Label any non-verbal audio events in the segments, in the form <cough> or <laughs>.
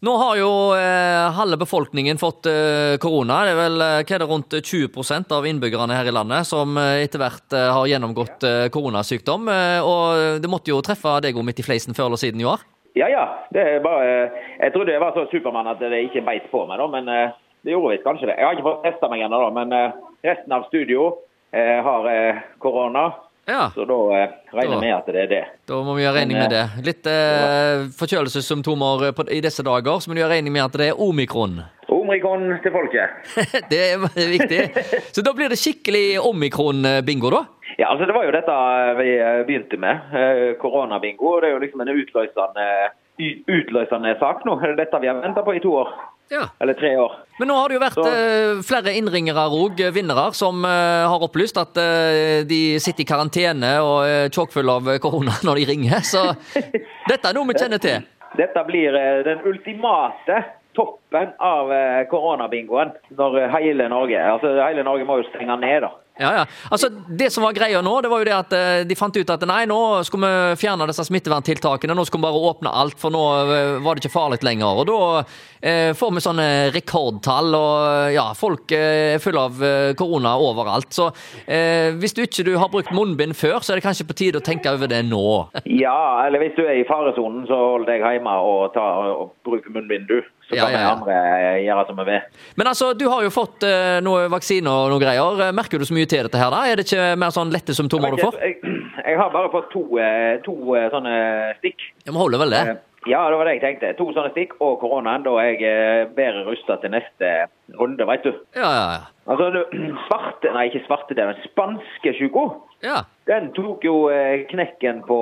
Nå har jo eh, halve befolkningen fått eh, korona. Det er vel eh, hva er det, rundt 20% av innbyggerne her i landet som eh, etter hvert eh, har gjennomgått koronasykdom. Og det måtte jo treffe deg òg midt i fleisen før eller siden i år? Ja, ja. Bare, jeg trodde jeg var så Supermann at det ikke beit på meg, da, men det gjorde visst kanskje det. Jeg har ikke fått testa meg ennå, men resten av studio har korona. Ja. Så da eh, regner jeg med at det er det. Da må vi gjøre regning med det. Litt eh, forkjølelsessymptomer på, i disse dager, så må du gjøre regning med at det er omikron. <laughs> Omikron til folket. det er viktig. Så da blir det skikkelig omikron-bingo, da? Ja, altså Det var jo dette vi eh, begynte med. eh, Koronabingo. Det er jo liksom en utløsende, utløsende sak nå. Det er dette vi har venta på i to år. Ja. Eller tre år. Men nå har det jo vært Så- eh, flere innringere òg, vinnere, som eh, har opplyst at eh, de sitter i karantene og er tjåkfulle av korona <laughs> når de ringer. Så dette er noe vi kjenner til. Dette blir den ultimate toppen av koronabingoen når hele Norge Altså hele Norge må jo stenge ned, da. Ja, ja. Altså, Det som var greia nå, det var jo det at eh, de fant ut at nei, nå skulle vi fjerne disse smitteverntiltakene. Nå skulle vi bare åpne alt, for nå eh, var det ikke farlig lenger. Og da eh, får vi sånne rekordtall, og ja, folk eh, er fulle av eh, korona overalt. Så eh, hvis du ikke du har brukt munnbind før, så er det kanskje på tide å tenke over det nå. <laughs> Ja, eller hvis du er i faresonen, så hold deg hjemme og, ta, og bruk munnbind, du. Så kan ja, vi ja. andre eh, gjøre som vi vil. Men altså, du har jo fått eh, noe vaksine og noe greier. Eh, Merker du så mye til dette her, da? Er det ikke mer sånn lette symptomer du får? Jeg, jeg har bare fått to, eh, to eh, sånne stikk. Ja, men holder vel det? Eh, Ja, det var det jeg tenkte. To sånne stikk og koronaen. Da er jeg bedre rusta til neste runde, veit du. Ja, ja, ja. Altså, <clears throat> svarte, nei ikke svarte, det er den spanske sjuka. Ja, Den tok jo knekken på,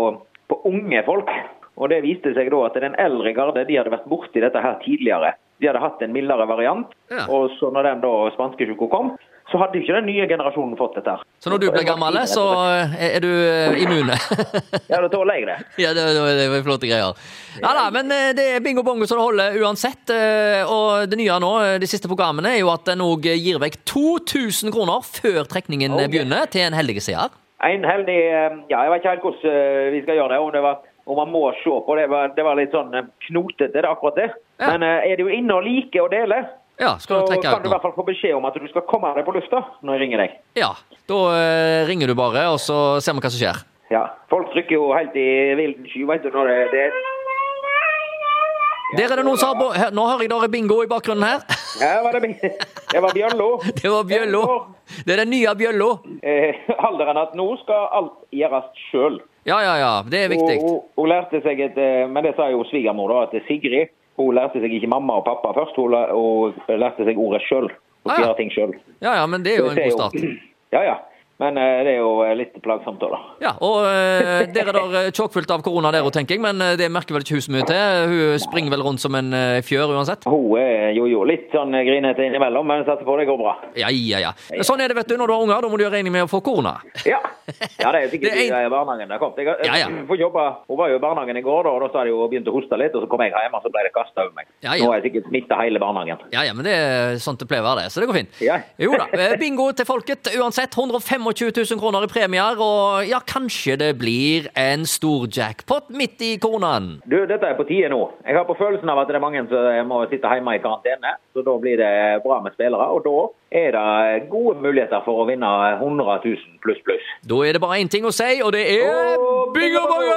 på unge folk. Og det viste seg da at den eldre garde de hadde vært borti dette her tidligere. De hadde hatt en mildere variant. Ja. Og så når den da spanskesjuka kom, så hadde ikke den nye generasjonen fått dette. Så når du blir gammel, så er du eh, immune? <laughs> Ja, da tåler jeg det. <laughs> ja, det, det, det flotte greier. Ja da, men eh, det er bingo bongo så det holder uansett. eh, Og det nye nå, de siste programmene, er jo at en òg gir vekk 2000 kroner før trekningen okay. begynner, til en heldig seer. En heldig Ja, jeg vet ikke helt hvordan vi skal gjøre det. Om, det var, og man må se på det. var- Det var litt sånn knotete, det akkurat det. Ja. Men er er jo inne og like å dele, Ja, så kan du i hvert fall få beskjed om at du skal komme deg på lufta når jeg ringer deg. Ja, da eh, ringer du bare, og så ser vi hva som skjer. Ja, Folk trykker jo helt i vilden sky, vet du. når det, det Der er det noen som har på Nå hører jeg det er bingo i bakgrunnen her. Ja, var det, det var bjøllo. <laughs> Det var bjøllo. Det er den nye bjøllo. Eh, alderen at nå skal alt gjøres sjøl. Ja, ja, ja. Det er viktig. Hun, hun lærte seg et eh, Men det sa jo svigermor, da, at Sigrid hun lærte seg ikke mamma og pappa først. Hun, lærte seg ordet sjøl. Hun Ah, ja. ting sjøl. Ja, ja, men det er jo en god start. <clears throat> Ja, ja. Men eh, det er jo eh, litt plagsomt da. da. Ja, og uh, der er der tjåkfullt av korona der òg, tenker jeg, men eh, det merker vel ikke hun så mye til. Hun springer vel rundt som en eh, fjør uansett. Hun er jo jo litt sånn grinete innimellom, men satser på det går bra. Ja, ja, ja. Sånn er det, vet du. Når du har unger, da må du gjøre regning med å få korona. Ja. ja, det er sikkert <laughs> Det er i barnehagen det kom. Jeg, Jeg, Ja, ja. Hun var jo i barnehagen i går, da, og da sa de jo begynt å hoste litt, og så kom jeg hjem, og så ble det kasta over meg. Ja, ja. Nå har jeg sikkert smitta hele barnehagen. Ja, ja, men det er sånt det pleier å være, det. Så det går fint. Ja. Jo da. eh, Bingo til folket uansett. 125 000 kroner i premier, og ja, kanskje det blir en stor jackpot midt i koronaen. Du, dette er på tide nå. Jeg har på følelsen av at det er mange som må sitte hjemme i karantene, så da blir det bra med spillere, og da er det gode muligheter for å vinne 100 000 pluss pluss. Da er det bare én ting å si, og det er Og bingo bongo!